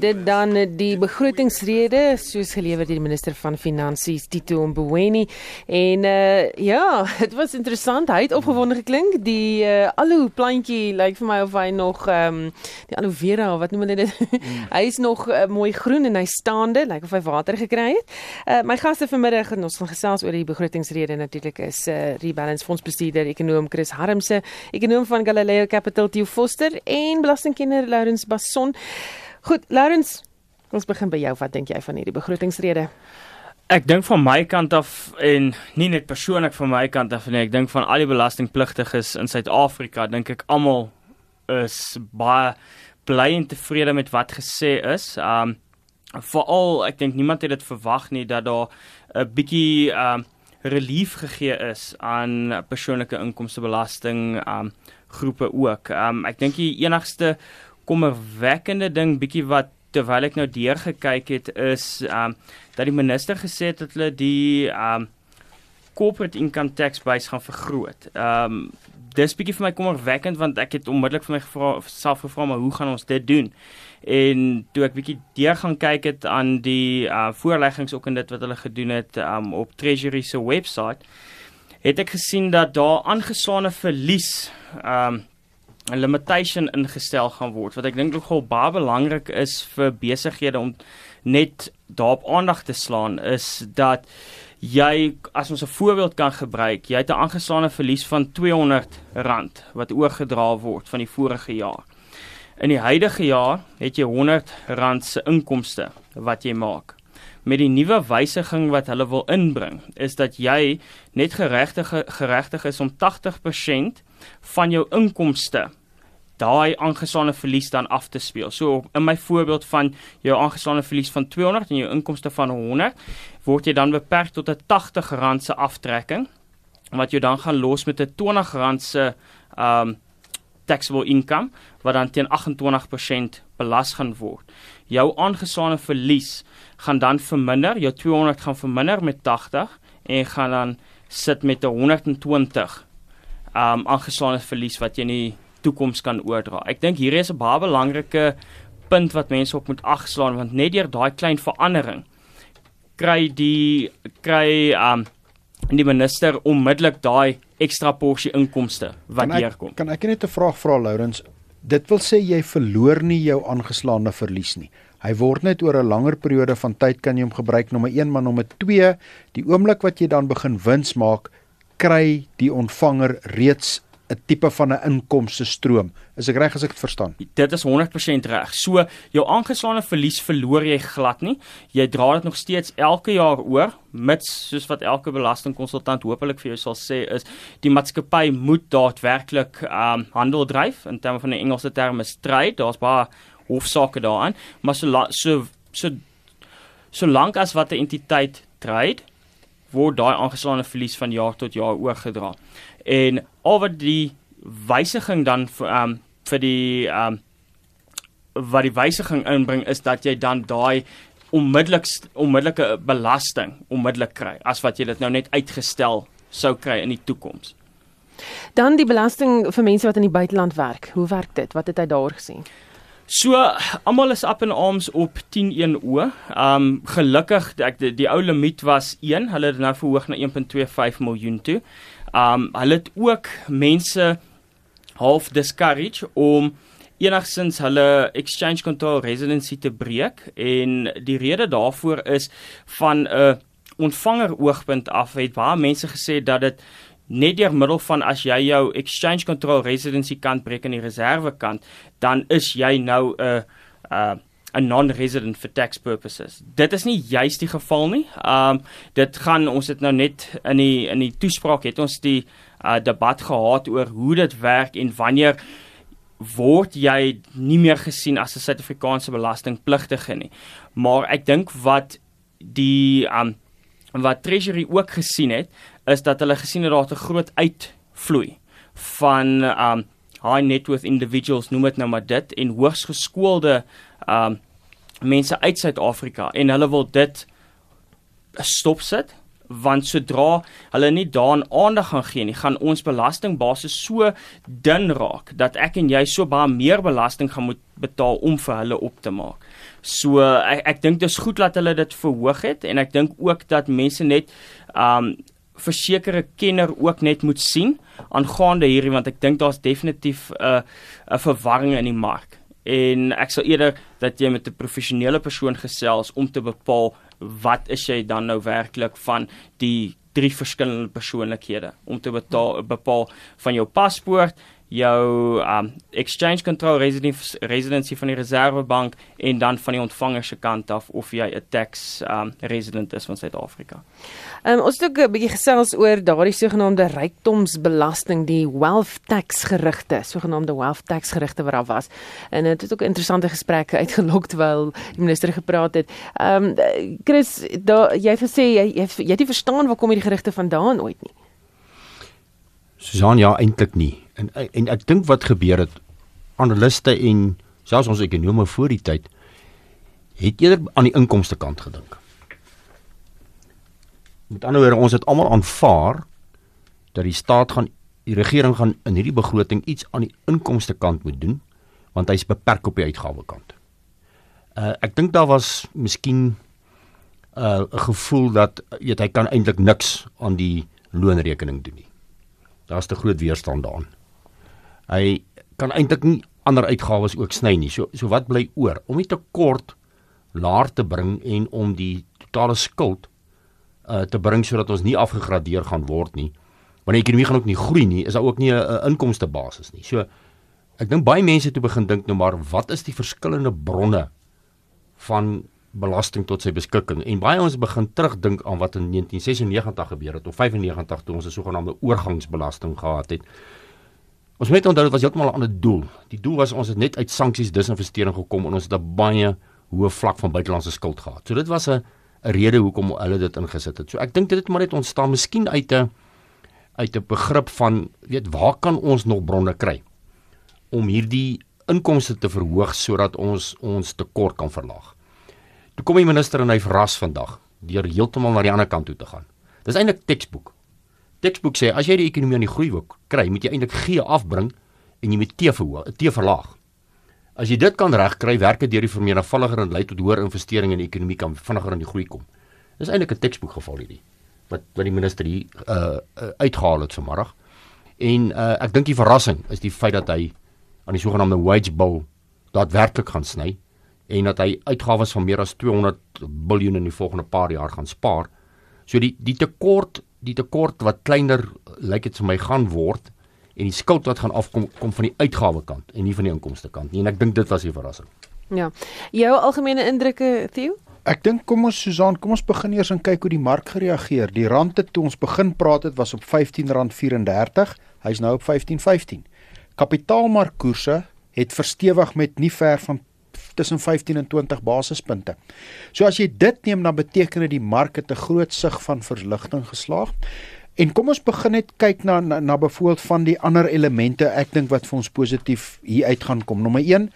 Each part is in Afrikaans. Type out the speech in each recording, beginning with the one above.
dit dan die begrotingsrede soos gelewer deur die minister van finansies Tito Mboweni en uh, ja, dit was interessant. Hy het opgewonde geklink. Die uh, aloe plantjie lyk vir my of hy nog ehm um, die aloe vera of wat noem hulle dit? Mm. hy is nog uh, mooi groen en hy staande, lyk of hy water gekry het. Uh, my gaste vanmiddag en ons gaan gesels oor die begrotingsrede natuurlik is uh, Rebalance fondsbestuurder ekonom Chris Harmse, ekonom van Galileo Capital Theo Foster en belastingkenner Lawrence Basson. Goed, Lawrence, ons begin by jou. Wat dink jy van hierdie begrotingsrede? Ek dink van my kant af en nie net persoonlik van my kant af nie, ek dink van al die belastingpligtiges in Suid-Afrika, dink ek almal is baie bly en tevrede met wat gesê is. Um veral ek dink niemand het dit verwag nie dat daar 'n bietjie um relief gegee is aan persoonlike inkomstebelasting um groepe ook. Um ek dink die enigste kommerwekkende ding bietjie wat terwyl ek nou deurgekyk het is um dat die minister gesê het dat hulle die um corporate income tax base gaan vergroot. Um dis bietjie vir my kommerwekkend want ek het onmiddellik vir my gevra self gevra maar hoe gaan ons dit doen? En toe ek bietjie deur gaan kyk het aan die uh voorleggings ook en dit wat hulle gedoen het um op Treasury se webwerf het ek gesien dat daar aangesaane verlies um 'n limitation ingestel gaan word wat ek dink nogal baie belangrik is vir besighede om net daarop aandag te slaan is dat jy as ons 'n voorbeeld kan gebruik, jy het 'n aangeslaane verlies van R200 wat oorgedra word van die vorige jaar. In die huidige jaar het jy R100 se inkomste wat jy maak. Met die nuwe wysiging wat hulle wil inbring, is dat jy net geregtig geregtig is om 80% van jou inkomste daai aangeslaane verlies dan af te speel. So in my voorbeeld van jou aangeslaane verlies van 200 en jou inkomste van 100, word jy dan beperk tot 'n R80 se aftrekking wat jy dan gaan los met 'n R20 se um taxable income wat dan teen 28% belas gaan word. Jou aangeslaane verlies gaan dan verminder, jou 200 gaan verminder met 80 en gaan dan sit met 'n 120 um aangeslaane verlies wat jy nie toekoms kan oordra. Ek dink hier is 'n baie belangrike punt wat mense op moet agslaan want net deur daai klein verandering kry die kry um die minister onmiddellik daai ekstra porsie inkomste wat deurkom. Kan ek net 'n vraag vra Lourens? Dit wil sê jy verloor nie jou aangeslaande verlies nie. Hy word net oor 'n langer periode van tyd kan jy hom gebruik nommer 1 maar nommer 2 die oomblik wat jy dan begin wins maak kry die ontvanger reeds 'n tipe van 'n inkomste stroom. Is ek reg as ek dit verstaan? Dit is 100% reg. So jou aangeslaane verlies verloor jy glad nie. Jy dra dit nog steeds elke jaar oor, mits soos wat elke belastingkonsultant hopelik vir jou sal sê is die maatskappy moet daadwerklik um handel dryf in terme van 'n Engelse term is trade. Daar's baie hofsaake daaraan, maar so so so solank as wat 'n entiteit trade word daai aangeslaane verlies van jaar tot jaar oorgedra en al wat die wysiging dan vir ehm um, vir die ehm um, wat die wysiging inbring is dat jy dan daai onmiddellik onmiddellike belasting onmiddellik kry as wat jy dit nou net uitgestel sou kry in die toekoms. Dan die belasting vir mense wat in die buiteland werk. Hoe werk dit? Wat het hy daar gesien? So almal is up in arms op 101O. Um gelukkig ek die, die ou limiet was 1. Hulle het nou verhoog na 1.25 miljoen toe. Um hulle het ook mense half discourage om enigsins hulle exchange control residency te breek en die rede daarvoor is van 'n ontvanger oogpunt af het baie mense gesê dat dit net deur middel van as jy jou exchange control residency kant breek in die reserve kant dan is jy nou 'n 'n 'n non-resident for tax purposes. Dit is nie juist die geval nie. Um dit gaan ons het nou net in die in die toespraak het ons die uh, debat gehad oor hoe dit werk en wanneer word jy nie meer gesien as 'n Suid-Afrikaanse belastingpligtige nie. Maar ek dink wat die um wat Treasury ook gesien het is dat hulle gesien het daar 'n groot uitvloei van um high net worth individuals noem dit nou maar dit en hoogs geskoolde um mense uit Suid-Afrika en hulle wil dit stop sit want sodra hulle nie daaraan aandag gaan gee nie, gaan ons belastingbasis so dun raak dat ek en jy so baie meer belasting gaan moet betaal om vir hulle op te maak. So ek ek dink dis goed dat hulle dit verhoog het en ek dink ook dat mense net um versekerde kenner ook net moet sien aangaande hierdie want ek dink daar's definitief 'n uh, 'n verwarring in die mark. En ek sal eerder dat jy met 'n professionele persoon gesels om te bepaal wat is jy dan nou werklik van die drie verskillende persoonlikhede. Om te betaal, bepaal van jou paspoort jou um exchange control residency residency van die reservebank en dan van die ontvanger se kant af of jy 'n tax um resident is van Suid-Afrika. Um ons het ook 'n bietjie gesels oor daardie sogenaamde rykdomsbelasting, die wealth tax gerugte, sogenaamde wealth tax gerugte wat daar was. En dit het ook interessante gesprekke uitgelok terwyl die minister gepraat het. Um Chris, daar jy het gesê jy jy, jy het nie verstaan waar kom hierdie gerugte vandaan ooit nie. Susan ja eintlik nie. En en ek dink wat gebeur het analiste en selfs ons ekonome voor die tyd het eerder aan die inkomste kant gedink. Met ander woorde ons het almal aanvaar dat die staat gaan die regering gaan in hierdie begroting iets aan die inkomste kant moet doen want hy's beperk op die uitgawe kant. Uh ek dink daar was miskien uh 'n gevoel dat weet, hy kan eintlik niks aan die loonrekening doen nie. Daar's te groot weerstand daarin. Hy kan eintlik nie ander uitgawes ook sny nie. So so wat bly oor? Om die tekort laer te bring en om die totale skuld uh te bring sodat ons nie afgegradeer gaan word nie. Want die ekonomie gaan ook nie groei nie, is daar ook nie 'n inkomste basis nie. So ek dink baie mense toe begin dink nou maar wat is die verskillende bronne van belasting tot sy beskikking en baie ons begin terugdink aan wat in 1996 gebeur het of 95 toe ons 'n sogenaamde oorgangsbelasting gehad het. Ons moet onthou dit was heeltemal 'n ander doel. Die doel was ons het net uit sanksies disinvestering gekom en ons het 'n baie hoë vlak van buitelandse skuld gehad. So dit was 'n 'n rede hoekom hulle dit ingesit het. So ek dink dit het maar net ontstaan miskien uit 'n uit 'n begrip van weet waar kan ons nog bronne kry om hierdie inkomste te verhoog sodat ons ons tekort kan verlaag. Toe kom die minister en hy verras vandag deur heeltemal na die ander kant toe te gaan. Dis eintlik teksboek. Teksboek sê as jy die ekonomie aan die groei wil kry, moet jy eintlik G afbring en jy moet T verhoog, T verlaag. As jy dit kan regkry, werk dit deur die vermenigvuldiger en lei tot hoër investeringe in die ekonomie kan vinniger aan die groei kom. Dis eintlik 'n teksboek geval hierdie wat wat die minister hier uh, uh uitgehaal het vanmiddag. En uh ek dink die verrassing is die feit dat hy aan die sogenaamde wage bill daadwerklik gaan sny en dat hy uitgawes van meer as 200 miljard in die volgende paar jaar gaan spaar. So die die tekort, die tekort wat kleiner lyk dit vir my gaan word en die skuld wat gaan afkom kom van die uitgawe kant en nie van die inkomste kant nie en ek dink dit was die verrassing. Ja. Jou algemene indrukke, Theo? Ek dink kom ons Susan, kom ons begin eers en kyk hoe die mark gereageer. Die rand het toe ons begin praat het was op R15.34. Hy's nou op 15.15. Kapitaalmarkkoerse het verstewig met nie ver van tussen 15 en 20 basispunte. So as jy dit neem dan beteken dit die mark het 'n groot sig van verligting geslaag. En kom ons begin net kyk na na, na byvoorbeeld van die ander elemente ek dink wat vir ons positief hier uit gaan kom. Nommer 1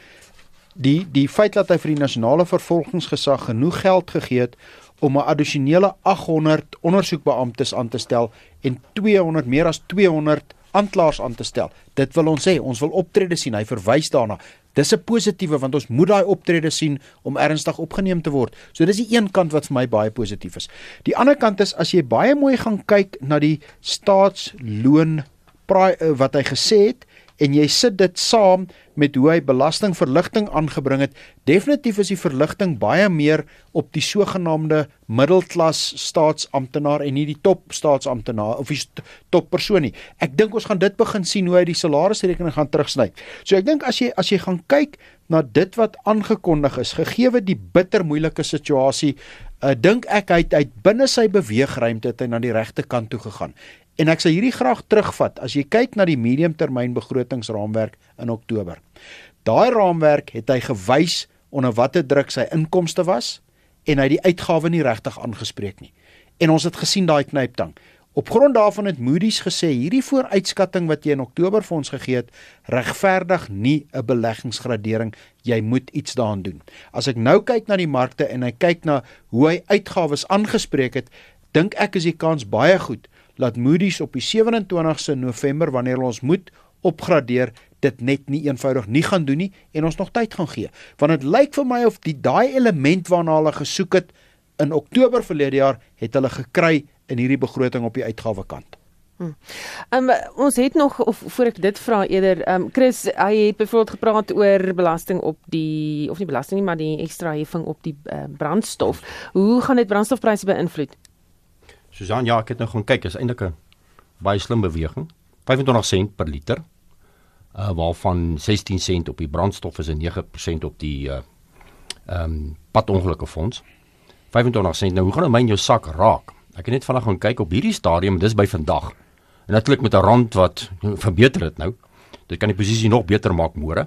die die feit dat hy vir die nasionale vervolgingsgesag genoeg geld gegee het om 'n addisionele 800 ondersoekbeamptes aan te stel en 200 meer as 200 aanklaers aan te stel. Dit wil ons sê, ons wil optrede sien. Hy verwys daarna. Dis 'n positiewe want ons moet daai optrede sien om ernstig opgeneem te word. So dis die een kant wat vir my baie positief is. Die ander kant is as jy baie mooi gaan kyk na die staatsloon wat hy gesê het, en jy sit dit saam met hoe hy belastingverligting aangebring het, definitief is die verligting baie meer op die sogenaamde middelklas staatsamptenaar en nie die top staatsamptenaar of die top persoon nie. Ek dink ons gaan dit begin sien hoe hy die salarisrekening gaan terugsny. So ek dink as jy as jy gaan kyk na dit wat aangekondig is, gegee die bitter moeilike situasie, uh, dink ek hy het binne sy beweegruimte het hy na die regte kant toe gegaan. En ek sal hierdie graag terugvat as jy kyk na die mediumtermyn begrotingsraamwerk in Oktober. Daai raamwerk het hy gewys onder watter druk sy inkomste was en hy die uitgawe nie regtig aangespreek nie. En ons het gesien daai knyptang. Op grond daarvan het Moody's gesê hierdie vooruitskatting wat jy in Oktober vir ons gegee het, regverdig nie 'n beleggingsgradering. Jy moet iets daaraan doen. As ek nou kyk na die markte en ek kyk na hoe hy uitgawes aangespreek het, dink ek is die kans baie goed laat Moody's op die 27ste November wanneer ons moet opgradeer dit net nie eenvoudig nie gaan doen nie en ons nog tyd gaan gee. Want dit lyk vir my of die daai element waarna hulle gesoek het in Oktober verlede jaar het hulle gekry in hierdie begroting op die uitgawekant. Ehm um, ons het nog of voor ek dit vra eerder ehm um, Chris hy het byvoorbeeld gepraat oor belasting op die of nie belasting nie maar die ekstra heffing op die uh, brandstof. Hoe gaan dit brandstofpryse beïnvloed? Susan ja, ek het nou gaan kyk, is eintlik 'n baie slim beweging. 25 sent per liter. Uh waarvan 16 sent op die brandstof is en 9% op die uh ehm um, padongelukke fonds. 25 sent. Nou hoe gaan dit my in jou sak raak? Ek het net vanaand gaan kyk op hierdie stadium, dis by vandag. En natuurlik met 'n rand wat verbeter het nou. Dit kan die posisie nog beter maak môre.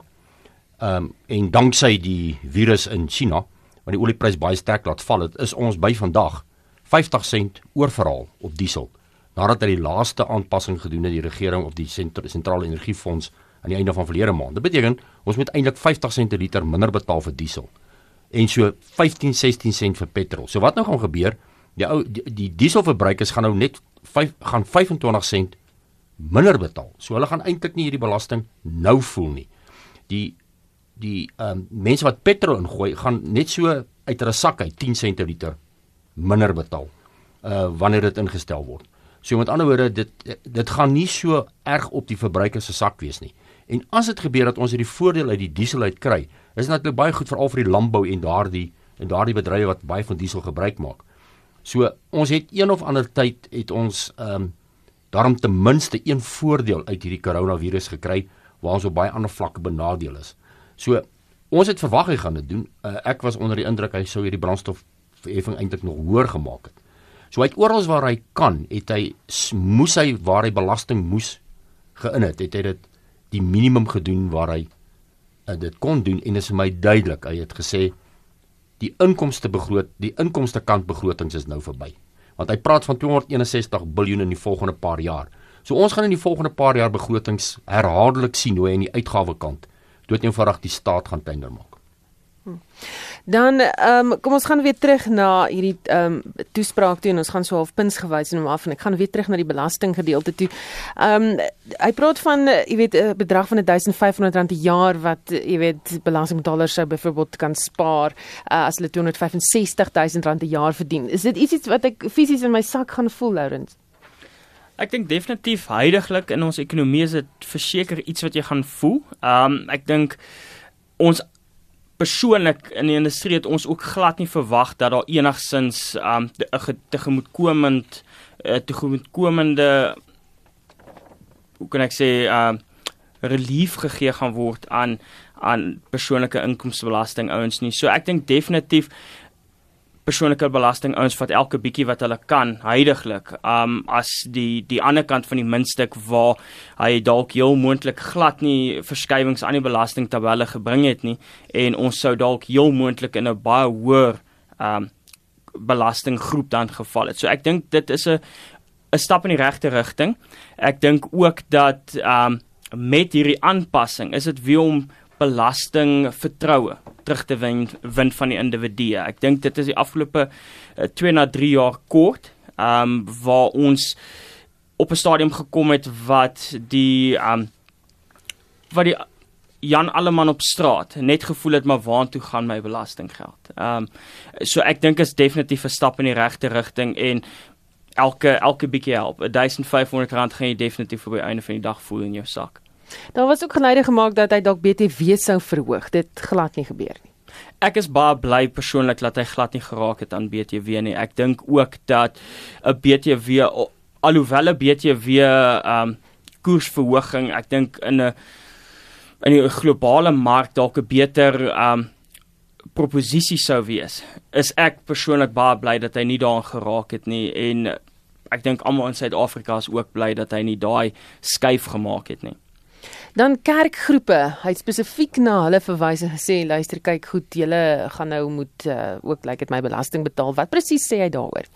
Ehm um, en danksy die virus in China, wat die olieprys baie sterk laat val het, is ons by vandag 50 sent oorverhaal op diesel. Nadat hulle die laaste aanpassing gedoen het die regering op die sentrale energiefonds aan die einde van verlede maand. Dit beteken ons moet eintlik 50 sent per liter minder betaal vir diesel en so 15 16 sent vir petrol. So wat nou gaan gebeur? Die ou die, die dieselverbruikers gaan nou net 5 gaan 25 sent minder betaal. So hulle gaan eintlik nie hierdie belasting nou voel nie. Die die ehm um, mense wat petrol ingooi gaan net so uit hulle sak uit 10 sent per liter minder betaal uh wanneer dit ingestel word. So met ander woorde dit dit gaan nie so erg op die verbruiker se sak wees nie. En as dit gebeur dat ons hierdie voordeel uit die diesel uit kry, is dit natuurlik baie goed veral vir die landbou en daardie en daardie bedrywe wat baie van diesel gebruik maak. So ons het een of ander tyd het ons ehm um, daarom ten minste een voordeel uit hierdie koronavirus gekry waar ons op baie ander vlakke benadeel is. So ons het verwag hy gaan dit doen. Uh, ek was onder die indruk hy sou hierdie brandstofheffing eintlik nog hoër gemaak het. So hy het oral waar hy kan, het hy moes hy waar hy belasting moes gein het, het hy dit die minimum gedoen waar hy uh, dit kon doen en dit is vir my duidelik. Hy het gesê die inkomste begroot, die inkomste kant begrotings is nou verby. Want hy praat van 261 miljard in die volgende paar jaar. So ons gaan in die volgende paar jaar begrotings herhaaldelik sien hoe hy in die uitgawe kant dood eenvoudig die staat gaan tuinder maak. Dan ehm um, kom ons gaan weer terug na hierdie ehm um, toespraak toe en ons gaan so half puns gewys en hom af en ek gaan weer terug na die belasting gedeelte toe. Ehm um, hy praat van jy weet 'n bedrag van 1500 rand per jaar wat jy weet belastingbetalers sou byvoorbeeld kan spaar uh, as hulle 265000 rand per jaar verdien. Is dit iets wat ek fisies in my sak gaan voel, Lourens? Ek dink definitief heidaglik in ons ekonomie is dit verseker iets wat jy gaan voel. Ehm um, ek dink ons persoonlik in die industrie het ons ook glad nie verwag dat daar enigsins um 'n tegemoetkomend uh, tegemoetkomende hoe kan ek sê um relief gegee gaan word aan aan persoonlike inkomstebelasting ouens nie. So ek dink definitief persoonlike belasting ouens vat elke bietjie wat hulle kan heidaglik. Um as die die ander kant van die muntstuk waar hy dalk heel moontlik glad nie verskywings aan die belastingtabelle gebring het nie en ons sou dalk heel moontlik in 'n baie hoër um belastinggroep dan geval het. So ek dink dit is 'n 'n stap in die regte rigting. Ek dink ook dat um met hierdie aanpassing is dit weer om belasting vertroue terug te wen win van die individue. Ek dink dit is die afgelope 2 uh, na 3 jaar kort, ehm um, waar ons op 'n stadium gekom het wat die ehm um, wat die Jan Alleman op straat net gevoel het maar waartoe gaan my belastinggeld. Ehm um, so ek dink is definitief 'n stap in die regte rigting en elke elke bietjie help. 1500 rand gaan jy definitief op die einde van die dag voel in jou sak. Daar was ook geluide gemaak dat hy dalk BTW sou verhoog. Dit glad nie gebeur nie. Ek is baie bly persoonlik dat hy glad nie geraak het aan BTW nie. Ek dink ook dat 'n BTW alhoewel 'n BTW um koersverhoging, ek dink in 'n in die globale mark dalk 'n beter um proposisie sou wees. Is ek persoonlik baie bly dat hy nie daaraan geraak het nie en ek dink almal in Suid-Afrika is ook bly dat hy nie daai skuif gemaak het nie. Dan kerkgroepe, hy het spesifiek na hulle verwys en gesê luister kyk goed, julle gaan nou moet uh, ook lyk like dit my belasting betaal. Wat presies sê hy daaroor?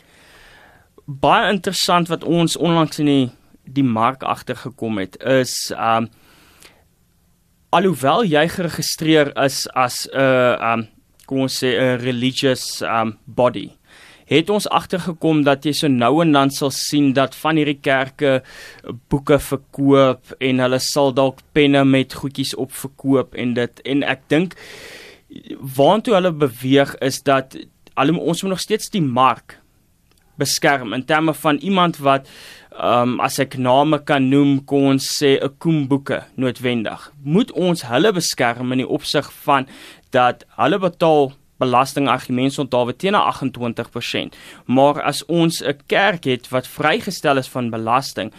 Baie interessant wat ons onlangs in die die mark agtergekom het is um alhoewel jy geregistreer is as 'n uh, um kom ons sê 'n religious um body het ons agtergekom dat jy so nou en dan sal sien dat van hierdie kerke boeke verkoop en hulle sal dalk penne met goedjies op verkoop en dit. En ek dink waantoe hulle beweeg is dat hulle ons moet nog steeds die mark beskerm in terme van iemand wat ehm um, as ek name kan noem kon ons sê 'n koemboeke noodwendig. Moet ons hulle beskerm in die opsig van dat hulle betaal belastingargumentsontawe teen 28%. Maar as ons 'n kerk het wat vrygestel is van belasting,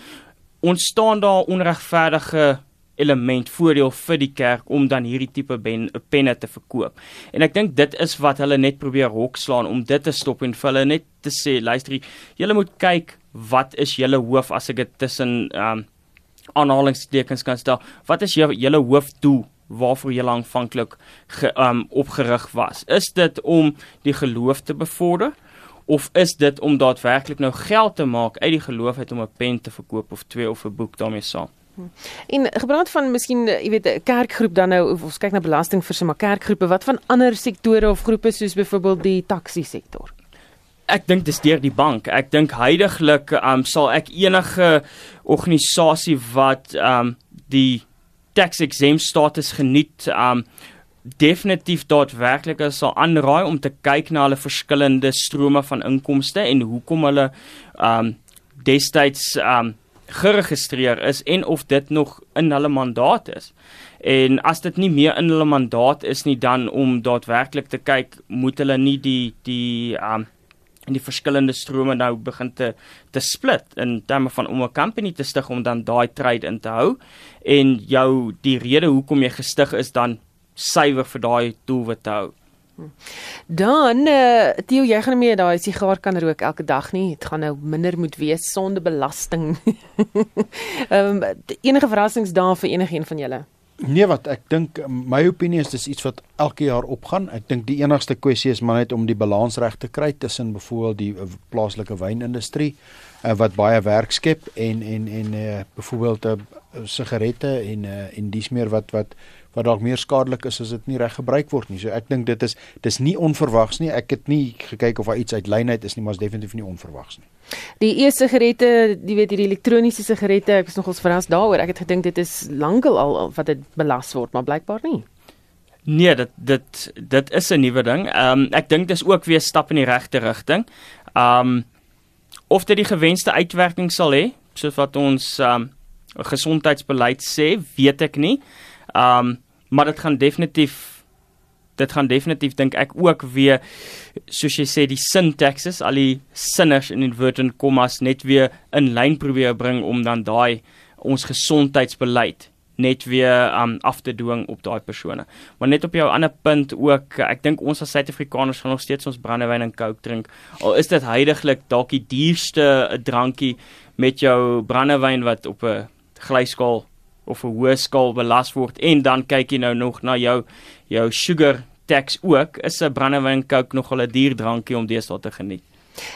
ontstaan daar onregverdige element voordeel vir die kerk om dan hierdie tipe ben, penne te verkoop. En ek dink dit is wat hulle net probeer hokslaan om dit te stop en vir hulle net te sê, luister, julle moet kyk wat is julle hoof as ek dit tussen ehm um, aanhalingstekens kan stel. Wat is julle hoofdoel waarvoor jy aanvanklik um, opgerig was. Is dit om die geloof te bevorder of is dit om daadwerklik nou geld te maak uit die geloof uit om 'n pen te verkoop of twee of 'n boek daarmee saam? En gebrand van miskien jy weet 'n kerkgroep dan nou of ons kyk na belasting vir se maar kerkgroepe wat van ander sektore of groepe soos byvoorbeeld die taxi sektor. Ek dink dis deur die bank. Ek dink heidaglik um, sal ek enige organisasie wat um, die tax exempt status geniet um definitief daadwerklik sal aanraai om te kyk na hulle verskillende strome van inkomste en hoekom hulle um destyds um geregistreer is en of dit nog in hulle mandaat is. En as dit nie meer in hulle mandaat is nie dan om daadwerklik te kyk, moet hulle nie die die um en die verskillende strome nou begin te te split in terme van om 'n company te stig om dan daai trade in te hou en jou die rede hoekom jy gestig is dan suiwer vir daai doelwit te hou. Dan uh, Theo, jy gaan mee daai sigaar kan rook elke dag nie. Dit gaan nou minder moet wees sonder belasting. Ehm um, enige verrassings daar vir enigiemand van julle? Nee wat ek dink my opinie is dis iets wat elke jaar opgaan. Ek dink die enigste kwessie is maar net om die balans reg te kry tussen byvoorbeeld die uh, plaaslike wynindustrie uh, wat baie werk skep en en en uh, byvoorbeeld uh, sigarette en uh, en dis meer wat wat wat dalk meer skadelik is as dit nie reg gebruik word nie. So ek dink dit is dis nie onverwags nie. Ek het nie gekyk of daar iets uit lynheid is nie, maar is definitief nie onverwags nie. Die e-sigarette, jy weet hierdie elektroniese sigarette, ek was nogals verras daaroor. Ek het gedink dit is lankal al wat dit belas word, maar blykbaar nie. Nee, dit dit dit is 'n nuwe ding. Ehm um, ek dink dis ook weer stap in die regte rigting. Ehm um, of dit die gewenste uitwerking sal hê, soos wat ons ehm um, gesondheidsbeleid sê, weet ek nie. Ehm um, maar dit gaan definitief dit gaan definitief dink ek ook weer soos jy sê die syntaxes al die sinners in inverted commas net weer in lyn probeer bring om dan daai ons gesondheidsbeleid net weer um, af te dwing op daai persone. Maar net op jou ander punt ook, ek dink ons as Suid-Afrikaners gaan nog steeds ons brandewyn en coke drink. Al is dit heidaglik dalk die duurste drankie met jou brandewyn wat op 'n glyskaal of 'n hoë skaal belas word en dan kyk jy nou nog na jou jou sugar tax ook is 'n brandewyn coke nog 'n duur drankie om deesdae te geniet.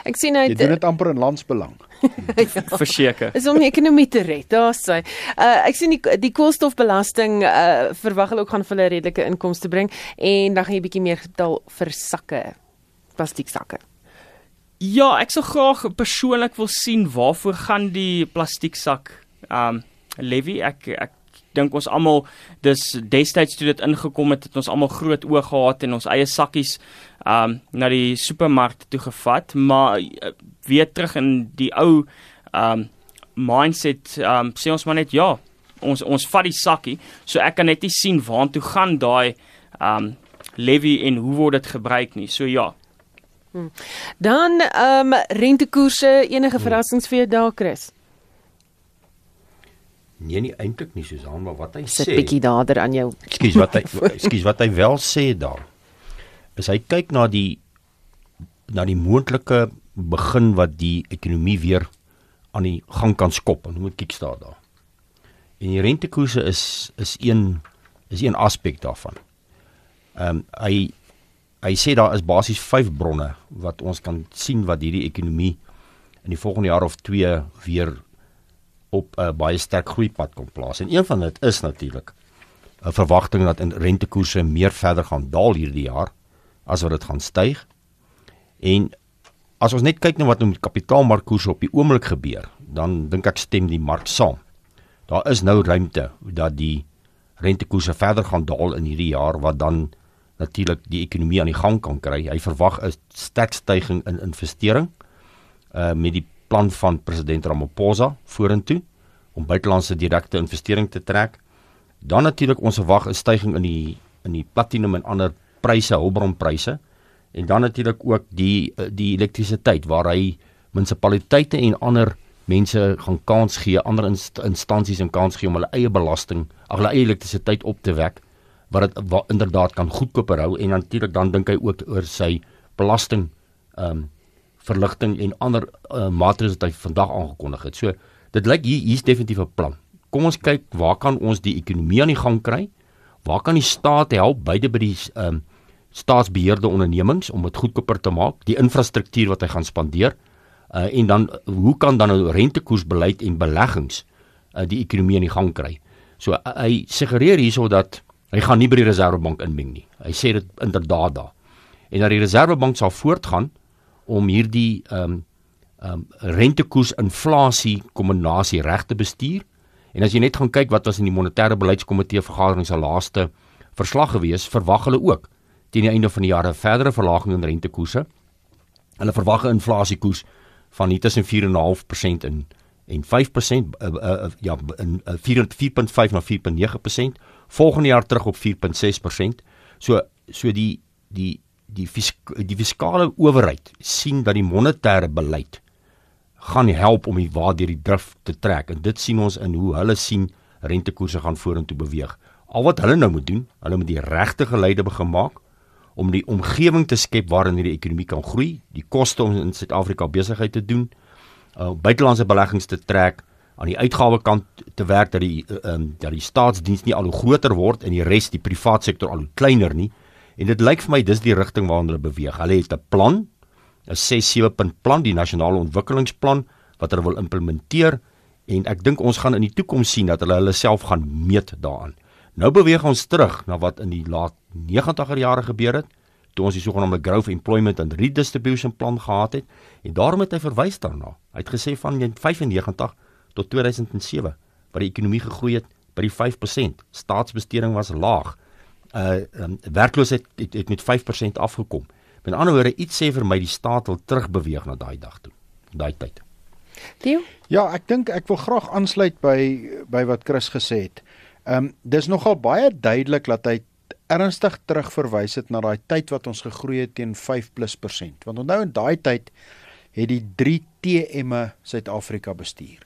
Ek sien hy Jy doen dit amper in landsbelang. ja. Verseker. Is om ekonomie te red. Daar sê. Uh ek sien die die koolstofbelasting uh verwag hulle ook gaan vir hulle redelike inkomste bring en dan gaan jy bietjie meer betaal vir sakke. Plastieksakke. Ja, ek sou graag persoonlik wil sien waarvoor gaan die plastieksak um levy. Ek ek dink ons almal dis destyds toe dit ingekom het, het ons almal groot oë gehad en ons eie sakkies um na die supermark toe gevat, maar uh, weer terug in die ou um mindset um sê ons maar net ja, ons ons vat die sakkie, so ek kan net nie sien waartoe gaan daai um levy en hoe word dit gebruik nie. So ja. Hmm. Dan um rentekoerse enige verrassings vir jou daar Chris? Nee nie eintlik nie Susan, maar wat hy Sit sê. Sit bietjie nader aan jou. Ekskuus wat hy ekskuus wat hy wel sê daar. Is hy kyk na die na die moontlike begin wat die ekonomie weer aan die gang kan skop. En hoe moet kyk staan daar? En die rentekoerse is is een is een aspek daarvan. Ehm um, hy hy sê daar is basies 5 bronne wat ons kan sien wat hierdie ekonomie in die volgende jaar of 2 weer op 'n uh, baie sterk groeipad kom plaas. En een van dit is natuurlik 'n verwagting dat in rentekoerse meer verder gaan daal hierdie jaar as wat dit gaan styg. En as ons net kyk na wat nou met kapitaalmarkkoerse op die oomblik gebeur, dan dink ek stem die mark saam. Daar is nou ruimte dat die rentekoerse verder gaan daal in hierdie jaar wat dan natuurlik die ekonomie aan die gang kan kry. Hy verwag 'n sterk stygings in investering uh met die plan van president Ramaphosa vorentoe om buitelandse direkte investering te trek. Dan natuurlik ons verwag 'n stygings in die in die platinum en ander pryse, hulpbronpryse en dan natuurlik ook die uh, die elektrisiteit waar hy munisipaliteite en ander mense gaan kans gee, ander inst instansies en kans gee om hulle eie belasting, ag hulle eie elektrisiteit op te wek wat dit inderdaad kan goedkoper hou en natuurlik dan dink hy ook oor sy belasting ehm um, verligting en ander uh, maatreëls wat hy vandag aangekondig het. So dit lyk hier hier's definitief 'n plan. Kom ons kyk waar kan ons die ekonomie aan die gang kry? Waar kan die staat help beide by die ehm um, staatsbeheerde ondernemings om dit goedkoper te maak, die infrastruktuur wat hy gaan spandeer uh, en dan hoe kan dan nou rentekoersbeleid en beleggings uh, die ekonomie aan die gang kry? So uh, hy suggereer hierso dat Hy gaan nie by die Reserwebank inmeng nie. Hy sê dit inderdaad daar. En dat die Reserwebank sal voortgaan om hierdie ehm um, ehm um, rentekoers inflasie kombinasie reg te bestuur. En as jy net gaan kyk wat was in die monetêre beleidskomitee vergadering se laaste verslag gewees, verwag hulle ook teen die einde van die jaar 'n verdere verlaging in rentekoerse. Hulle verwag 'n inflasiekoers van nie tussen 4.5% en en 5% uh, uh, ja in uh, 4.5 na 4.9% volgende jaar terug op 4.6%. So so die die die fisk, die fiskale owerheid sien dat die monetêre beleid gaan help om die waardeur die drif te trek en dit sien ons in hoe hulle sien rentekoerse gaan vorentoe beweeg. Al wat hulle nou moet doen, hulle moet die regte geleide begin maak om die omgewing te skep waarin hierdie ekonomie kan groei, die koste om in Suid-Afrika besigheid te doen, uh, buitelandse beleggings te trek, aan die uitgawekant te werk dat die ehm um, dat die staatsdiens nie al hoe groter word en die res die privaat sektor al hoe kleiner nie. En dit lyk vir my dis die rigting waarna hulle beweeg. Hulle het 'n plan, 'n 6-7 punt plan, die nasionale ontwikkelingsplan wat hulle wil implementeer en ek dink ons gaan in die toekoms sien dat hulle hulle self gaan meet daaraan. Nou beweeg ons terug na wat in die laat 90er jare gebeur het toe ons die sogenaamde growth employment and redistribution plan gehad het en daarom het hy verwys daarna. Hy het gesê van 95 tot 2007 waar die ekonomie gegroei het by die 5%. Staatsbesteding was laag. Uh um, werkloosheid het, het met 5% afgekom. Met ander woorde, iets sê vir my die staat wil terugbeweeg na daai dag toe. Daai tyd. Theo? Ja, ek dink ek wil graag aansluit by by wat Chris gesê het. Ehm um, dis nogal baie duidelik dat hy ernstig terugverwys het na daai tyd wat ons gegroei het teen 5+%. Want onthou in daai tyd het die 3 TM'e Suid-Afrika bestuur.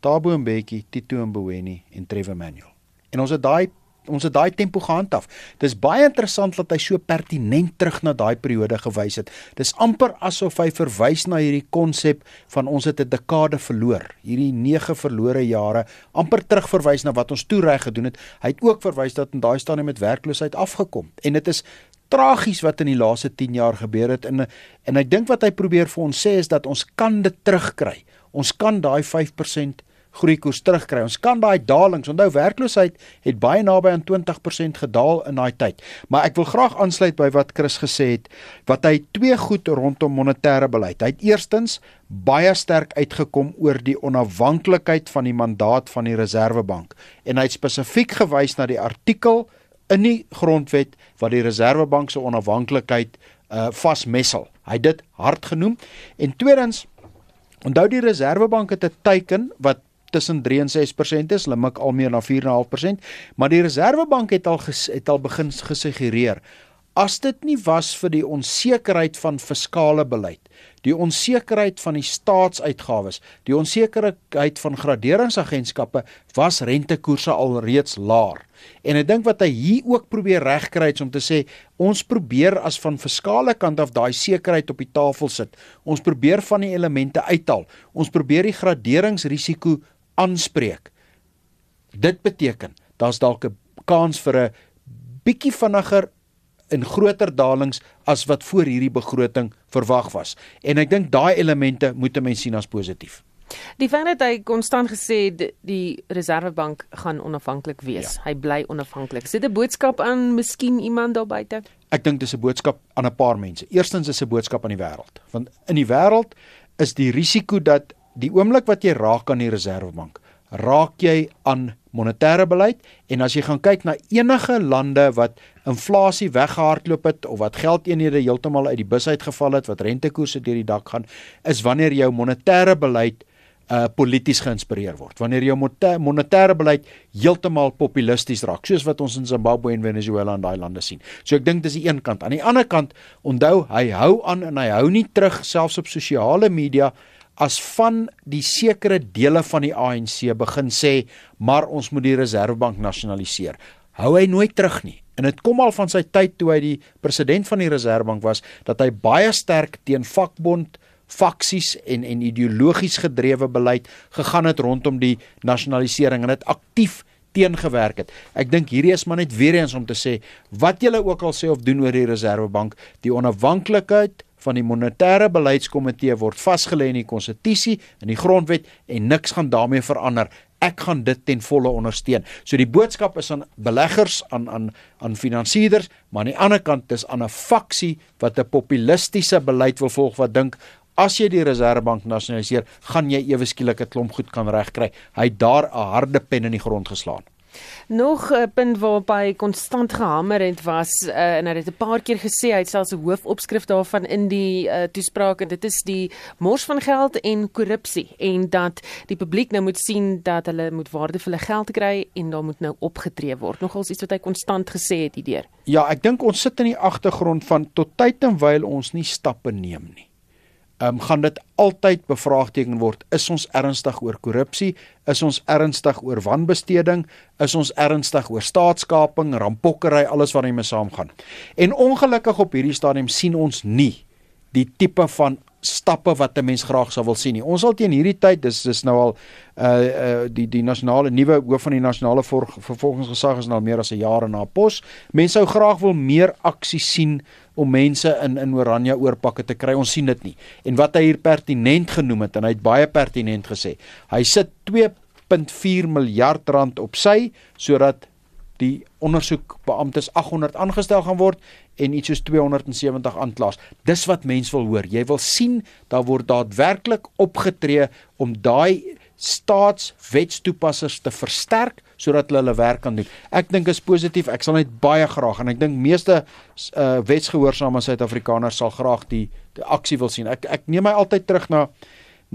Tabo Mbeki, Tito Mboweni en Trevor Manuel. En ons het daai ons het daai tempo gehandhaaf. Dis baie interessant dat hy so pertinent terug na daai periode gewys het. Dis amper asof hy verwys na hierdie konsep van ons het 'n dekade verloor. Hierdie 9 verlore jare amper terugverwys na wat ons toe reg gedoen het. Hy het ook verwys dat in daai stadium met werkloosheid afgekom. En dit is tragies wat in die laaste 10 jaar gebeur het en en ek dink wat hy probeer vir ons sê is dat ons kan dit terugkry. Ons kan daai 5% groeikoers terugkry. Ons kan daai dalings, onthou werkloosheid het baie naby aan 20% gedaal in daai tyd. Maar ek wil graag aansluit by wat Chris gesê het, wat hy twee goed rondom monetêre beleid. Hy het eerstens baie sterk uitgekom oor die onafhanklikheid van die mandaat van die Reserwebank en hy het spesifiek gewys na die artikel in die grondwet wat die Reserwebank se onafhanklikheid uh vasmessel. Hy het dit hard genoem. En tweedens onthou die Reserwebank het 'n teiken wat tussen 3 en 6% is, hulle mik al meer na 4.5%, maar die Reserwebank het al ges, het al begin gesuggereer as dit nie was vir die onsekerheid van fiskale beleid, die onsekerheid van die staatsuitgawes, die onsekerheid van graderingsagentskappe, was rentekoerse al reeds laag. En ek dink wat hy hier ook probeer regkry is om te sê ons probeer as van fiskale kant af daai sekerheid op die tafel sit. Ons probeer van die elemente uithaal. Ons probeer die graderingsrisiko aanspreek. Dit beteken daar's dalk 'n kans vir 'n bietjie vinniger en groter dalings as wat voor hierdie begroting verwag was. En ek dink daai elemente moet 'n mens sien as positief. Die feit dat hy konstant gesê die, die Reservebank gaan onafhanklik wees. Ja. Hy bly onafhanklik. Sit 'n boodskap aan miskien iemand daar buite? Ek dink dis 'n boodskap aan 'n paar mense. Eerstens is 'n boodskap aan die wêreld. Want in die wêreld is die risiko dat die oomblik wat jy raak aan die Reserwebank, raak jy aan monetêre beleid en as jy gaan kyk na enige lande wat inflasie weggehardloop het of wat geldeenhede heeltemal uit die bus uitgeval het, wat rentekoerse deur die dak gaan, is wanneer jou monetêre beleid uh polities geïnspireer word. Wanneer jou monetêre beleid heeltemal populisties raak, soos wat ons in Zimbabwe en Venezuela en daai lande sien. So ek dink dis die een kant. Aan die ander kant, onthou, hy hou aan en hy hou nie terug selfs op sosiale media as van die sekere dele van die ANC begin sê, maar ons moet die Reserwebank nasionaliseer. Hou hy nooit terug nie. En dit kom al van sy tyd toe hy die president van die Reserwebank was dat hy baie sterk teen vakbond faksies en en ideologies gedrewe beleid gegaan het rondom die nasionalisering en dit aktief teengewerk het. Ek dink hierdie is maar net weer eens om te sê wat julle ook al sê of doen oor die Reserwebank, die onafhanklikheid van die monetêre beleidskomitee word vasgelê in die konstitusie en die grondwet en niks gaan daarmee verander. Ek gaan dit ten volle ondersteun. So die boodskap is aan beleggers, aan aan aan finansiëerders, maar aan die ander kant is aan 'n faksie wat 'n populistiese beleid wil volg wat dink As jy die Reserwebank nasionaliseer, gaan jy ewe skielik 'n klomp goed kan regkry. Hy het daar 'n harde pen in die grond geslaan. Nog 'n punt waarop hy konstant gehamer het was uh, en hy het 'n paar keer gesê hy het selfs 'n hoofopskrif daarvan in die uh, toespraak en dit is die mors van geld en korrupsie en dat die publiek nou moet sien dat hulle moet waardevolle geld kry en daar moet nou opgetree word. Nogals iets wat hy konstant gesê het hierdeur. Ja, ek dink ons sit in die agtergrond van tot tyd en wyl ons nie stappe neem nie um, gaan dit altyd bevraagteken word is ons ernstig oor korrupsie is ons ernstig oor wanbesteding is ons ernstig oor staatskaping rampokkery alles wat daarmee saamgaan en ongelukkig op hierdie stadium sien ons nie die tipe van stappe wat 'n mens graag sou wil sien nie. Ons sal teen hierdie tyd dis dis nou al uh uh die die nasionale nuwe hoof van die nasionale vervolgingsgesag is nou al meer as 'n jaar na pos. Mense sou graag wil meer aksie sien om mense in in Oranje oorpakke te kry. Ons sien dit nie. En wat hy hier pertinent genoem het en hy het baie pertinent gesê. Hy sit 2.4 miljard rand op sy sodat die ondersoekbeamptes 800 aangestel gaan word en iets soos 270 aanklaers. Dis wat mense wil hoor. Jy wil sien daar word daadwerklik opgetree om daai staatswetstoepassers te versterk sodat hulle hulle werk kan doen. Ek dink is positief. Ek sal net baie graag en ek dink meeste uh, wetsgehoorsame Suid-Afrikaners sal graag die, die aksie wil sien. Ek ek neem my altyd terug na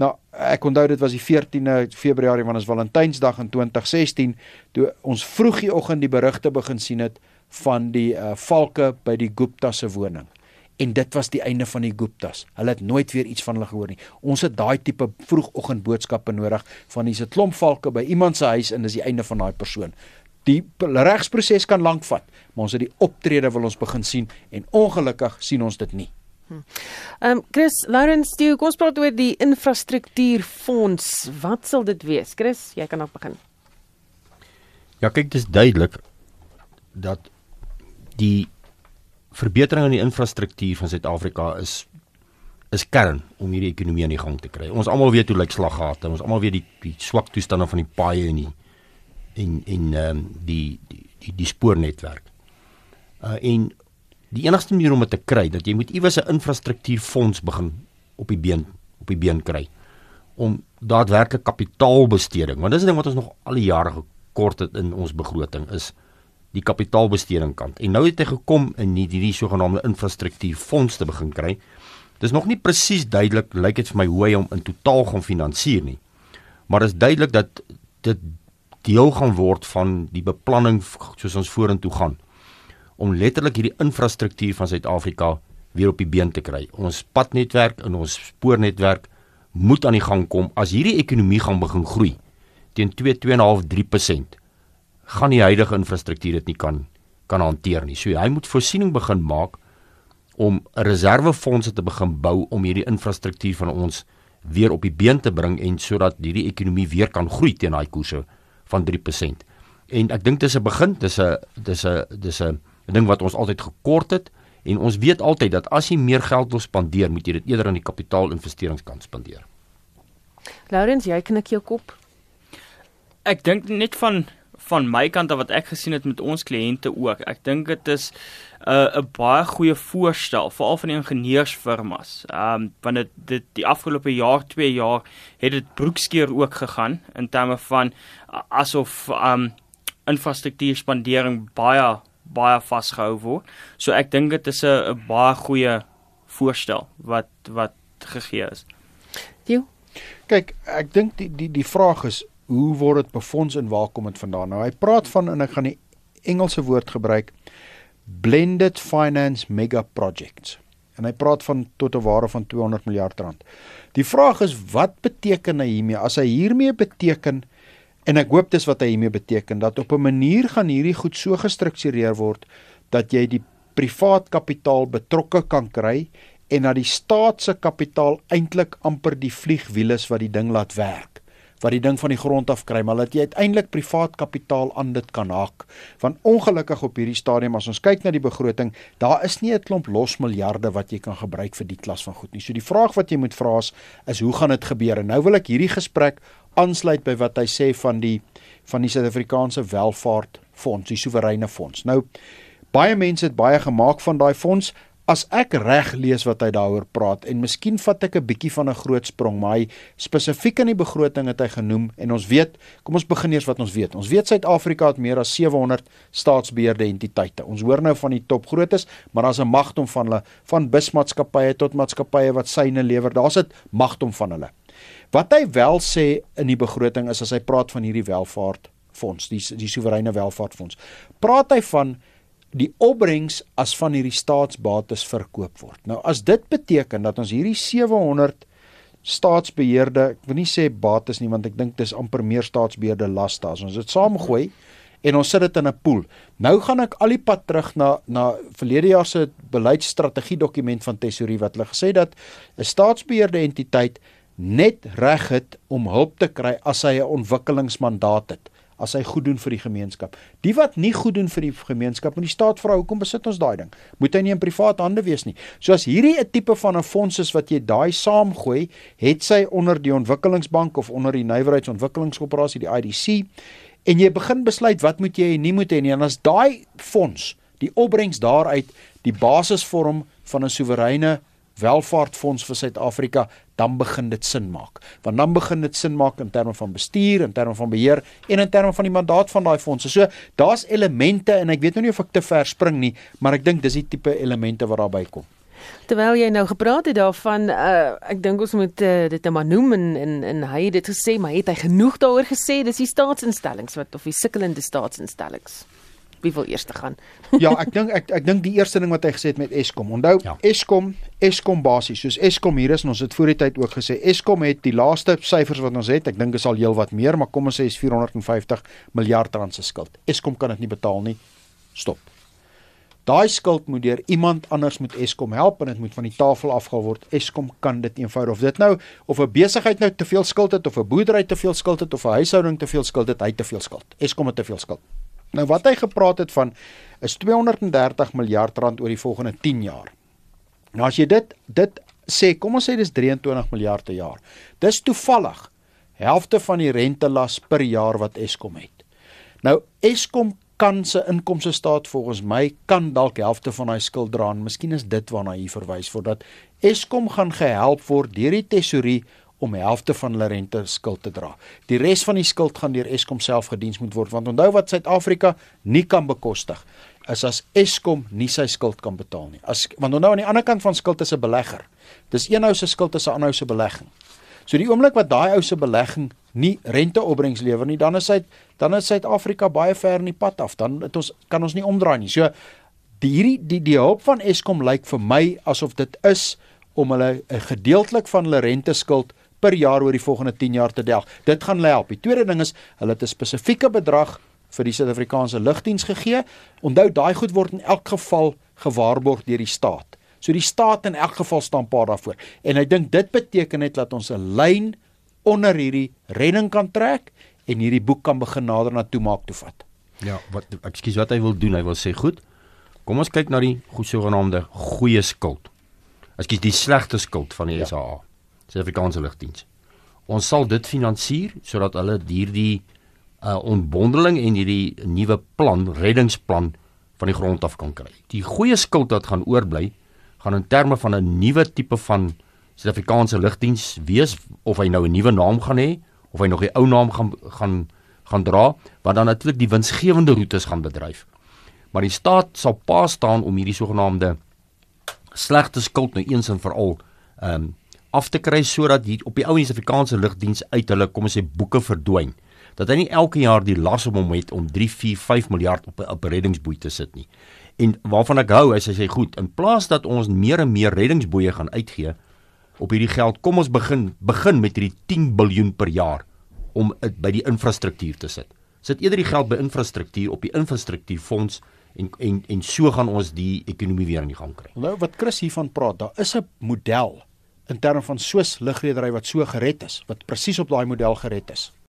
na ek onthou dit was die 14de Februarie wanneer ons Valentynsdag in 2016 toe ons vroeg die oggend die berigte begin sien het van die uh, valke by die Gupta se woning en dit was die einde van die Guptas. Hulle het nooit weer iets van hulle gehoor nie. Ons het daai tipe vroegoggend boodskappe nodig van hier's 'n klomp valke by iemand se huis en dis die einde van daai persoon. Die regsproses kan lank vat, maar ons het die optrede wil ons begin sien en ongelukkig sien ons dit nie. Hm. Ehm um, Chris Lawrence, jy kom praat oor die infrastruktuurfonds. Wat sal dit wees? Chris, jy kan ook begin. Ja, kyk, dit is duidelik dat die verbetering in die infrastruktuur van Suid-Afrika is is kern om hierdie ekonomie aan die gang te kry. Ons almal weet hoe lyk slaggate, ons almal weet die die swak toestande van die paaie en die en en ehm um, die die die, die spoornetwerk. Uh en die enigste manier om dit te kry dat jy moet iewers 'n infrastruktuurfonds begin op die been op die been kry om daadwerklik kapitaalbesteding want dis 'n ding wat ons nog al die jare gekort het in ons begroting is die kapitaalbesteding kant. En nou het hy gekom in hierdie sogenaamde infrastruktuurfonds te begin kry. Dis nog nie presies duidelik lyk dit vir my hoe hy hom in totaal gaan finansier nie. Maar dit is duidelik dat dit deel gaan word van die beplanning soos ons vorentoe gaan om letterlik hierdie infrastruktuur van Suid-Afrika weer op die been te kry. Ons padnetwerk en ons spoornetwerk moet aan die gang kom as hierdie ekonomie gaan begin groei teen 2 2.5 3% gaan die huidige infrastruktuur dit nie kan kan hanteer nie. So hy moet voorsiening begin maak om 'n reservefondse te begin bou om hierdie infrastruktuur van ons weer op die been te bring en sodat hierdie ekonomie weer kan groei teen daai koerse van 3%. En ek dink dis 'n begin, dis 'n dis 'n dis 'n ding wat ons altyd gekort het en ons weet altyd dat as jy meer geld wil spandeer, moet jy dit eerder aan die kapitaalinvesteringskant spandeer. Laurens, jy knik jou kop. Ek dink net van van my kant af wat ek gesien het met ons kliënte ook. Ek dink dit is 'n uh, 'n baie goeie voorstel veral van die ingenieursfirmas. Ehm um, want dit dit die afgelope jaar, 2 jaar het dit broekskeer ook gegaan in terme van uh, asof ehm um, infrastruktuurspandering baie baie vasgehou word. So ek dink dit is 'n 'n baie goeie voorstel wat wat gegee is. Jo. Kyk, ek dink die die die vraag is hoe word dit befonds en waar kom dit vandaan? Nou hy praat van en ek gaan die Engelse woord gebruik blended finance mega projects. En hy praat van tot 'n waarde van 200 miljard rand. Die vraag is wat beteken hy hiermee? As hy hiermee beteken en ek hoop dis wat hy hiermee beteken dat op 'n manier gaan hierdie goed so gestruktureer word dat jy die privaat kapitaal betrokke kan kry en dat die staat se kapitaal eintlik amper die vliegwiel is wat die ding laat werk wat die ding van die grond af kry maar dat jy uiteindelik privaat kapitaal aan dit kan haak. Want ongelukkig op hierdie stadium as ons kyk na die begroting daar is nie 'n klomp los miljarde wat jy kan gebruik vir die klas van goed nie. So die vraag wat jy moet vra is, is hoe gaan dit gebeur? En nou wil ek hierdie gesprek aansluit by wat hy sê van die van die Suid-Afrikaanse Welvaartfonds die soewereine fonds. Nou baie mense het baie gemaak van daai fonds As ek reg lees wat hy daaroor praat en miskien vat ek 'n bietjie van 'n groot sprong, maar hy spesifiek in die begroting het hy genoem en ons weet, kom ons begin eers wat ons weet. Ons weet Suid-Afrika het meer as 700 staatsbeheerde entiteite. Ons hoor nou van die topgrootes, maar daar's 'n magdom van hulle, van busmaatskappye tot maatskappye wat syne lewer. Daar's 'n magdom van hulle. Wat hy wel sê in die begroting is as hy praat van hierdie welvaartfonds, die die soewereine welvaartfonds, praat hy van die opbrengs as van hierdie staatsbates verkoop word. Nou as dit beteken dat ons hierdie 700 staatsbeheerde, ek wil nie sê bates nie want ek dink dis amper meer staatsbeheerde laste as ons dit saamgooi en ons sit dit in 'n pool. Nou gaan ek al die pad terug na na verlede jaar se beleidsstrategie dokument van Tesorie wat hulle gesê dat 'n staatsbeheerde entiteit net reg het om hulp te kry as hy 'n ontwikkelingsmandaat het as hy goed doen vir die gemeenskap. Die wat nie goed doen vir die gemeenskap, moet die staat vra hoekom besit ons daai ding? Moet hy nie in privaat hande wees nie? So as hierdie 'n tipe van 'n fonds is wat jy daai saamgooi, het sy onder die ontwikkelingsbank of onder die nywerheidsontwikkelingskoöperasie die IDC en jy begin besluit wat moet jy en nie moet hê nie en as daai fonds die opbrengs daaruit die basis vorm van 'n soewereine welvaartfonds vir Suid-Afrika, dan begin dit sin maak. Want dan begin dit sin maak in terme van bestuur, in terme van beheer en in terme van die mandaat van daai fondse. So daar's elemente en ek weet nou nie of ek te ver spring nie, maar ek dink dis die tipe elemente wat daarby kom. Terwyl jy nou gepraat het daarvan, uh, ek dink ons moet uh, dit net maar noem en en en hy het dit gesê, maar het hy genoeg daaroor gesê? Dis die staatsinstellings wat of die sukkelende staatsinstellings wie wil eers te gaan? ja, ek dink ek ek dink die eerste ding wat hy gesê het met Eskom. Onthou, ja. Eskom, Eskom basies, soos Eskom hier is en ons het voor die tyd ook gesê, Eskom het die laaste syfers wat ons het, ek dink is al heelwat meer, maar kom ons sê is 450 miljard rand se skuld. Eskom kan dit nie betaal nie. Stop. Daai skuld moet deur iemand anders met Eskom help en dit moet van die tafel afgehaal word. Eskom kan dit eenvoudig of dit nou of 'n besigheid nou te veel skuld het of 'n boerdery te veel skuld het of 'n huishouding te veel skuld het, hy te veel skuld. Eskom het te veel skuld. Nou wat hy gepraat het van is 230 miljard rand oor die volgende 10 jaar. Nou as jy dit dit sê, kom ons sê dis 23 miljard per jaar. Dis toevallig helfte van die rentelas per jaar wat Eskom het. Nou Eskom kan se inkomste staat volgens my kan dalk helfte van daai skuld dra en miskien is dit waarna hy verwys voordat Eskom gaan gehelp word deur die tesorie om helfte van hulle rente skuld te dra. Die res van die skuld gaan deur Eskom self gediens moet word want onthou wat Suid-Afrika nie kan bekostig is as Eskom nie sy skuld kan betaal nie. As want onthou aan die ander kant van skuld is 'n belegger. Dis een ou se skuld is 'n ander ou se belegging. So die oomblik wat daai ou se belegging nie renteopbrengs lewer nie, dan is hy dan is Suid-Afrika baie ver in die pad af. Dan het ons kan ons nie omdraai nie. So die hierdie die die hulp van Eskom lyk vir my asof dit is om hulle 'n gedeeltelik van hulle renteskuld per jaar oor die volgende 10 jaar te delg. Dit gaan help. Die tweede ding is hulle het 'n spesifieke bedrag vir die Suid-Afrikaanse lugdiens gegee. Onthou daai goed word in elk geval gewaarborg deur die staat. So die staat in elk geval staan paar daarvoor. En ek dink dit beteken net dat ons 'n lyn onder hierdie redding kan trek en hierdie boek kan begin nader na toe maak toe vat. Ja, wat ekskuus wat hy wil doen, hy wil sê goed. Kom ons kyk na die sogenaamde goeie skuld. Ekskuus die slegte skuld van die ja. SAA. Suid-Afrikaanse lugdiens. Ons sal dit finansier sodat hulle hierdie uh, ontbondeling en hierdie nuwe plan, reddingsplan van die grond af kan kry. Die goeie skuld wat gaan oorbly, gaan in terme van 'n nuwe tipe van Suid-Afrikaanse lugdiens wees of hy nou 'n nuwe naam gaan hê of hy nog die ou naam gaan gaan gaan dra, wat dan natuurlik die winsgewende roetes gaan bedryf. Maar die staat sal pa staan om hierdie sogenaamde slegte skuld nou eens en vir al ehm um, af te kry sodat hier op die ou Suid-Afrikaanse lugdiens uit hulle kom ons sê boeke verdwyn dat hy nie elke jaar die las op hom het om 3, 4, 5 miljard op 'n reddingsboei te sit nie. En waarvan ek hou is as hy goed, in plaas dat ons meer en meer reddingsboeie gaan uitgee op hierdie geld, kom ons begin begin met hierdie 10 miljard per jaar om dit by die infrastruktuur te sit. Sit eerder die geld by infrastruktuur op die infrastruktuurfonds en en en so gaan ons die ekonomie weer in die gang kry. Nou wat Chris hiervan praat, daar is 'n model in terme van soos lugredery wat so gered is, wat presies op daai model gered is.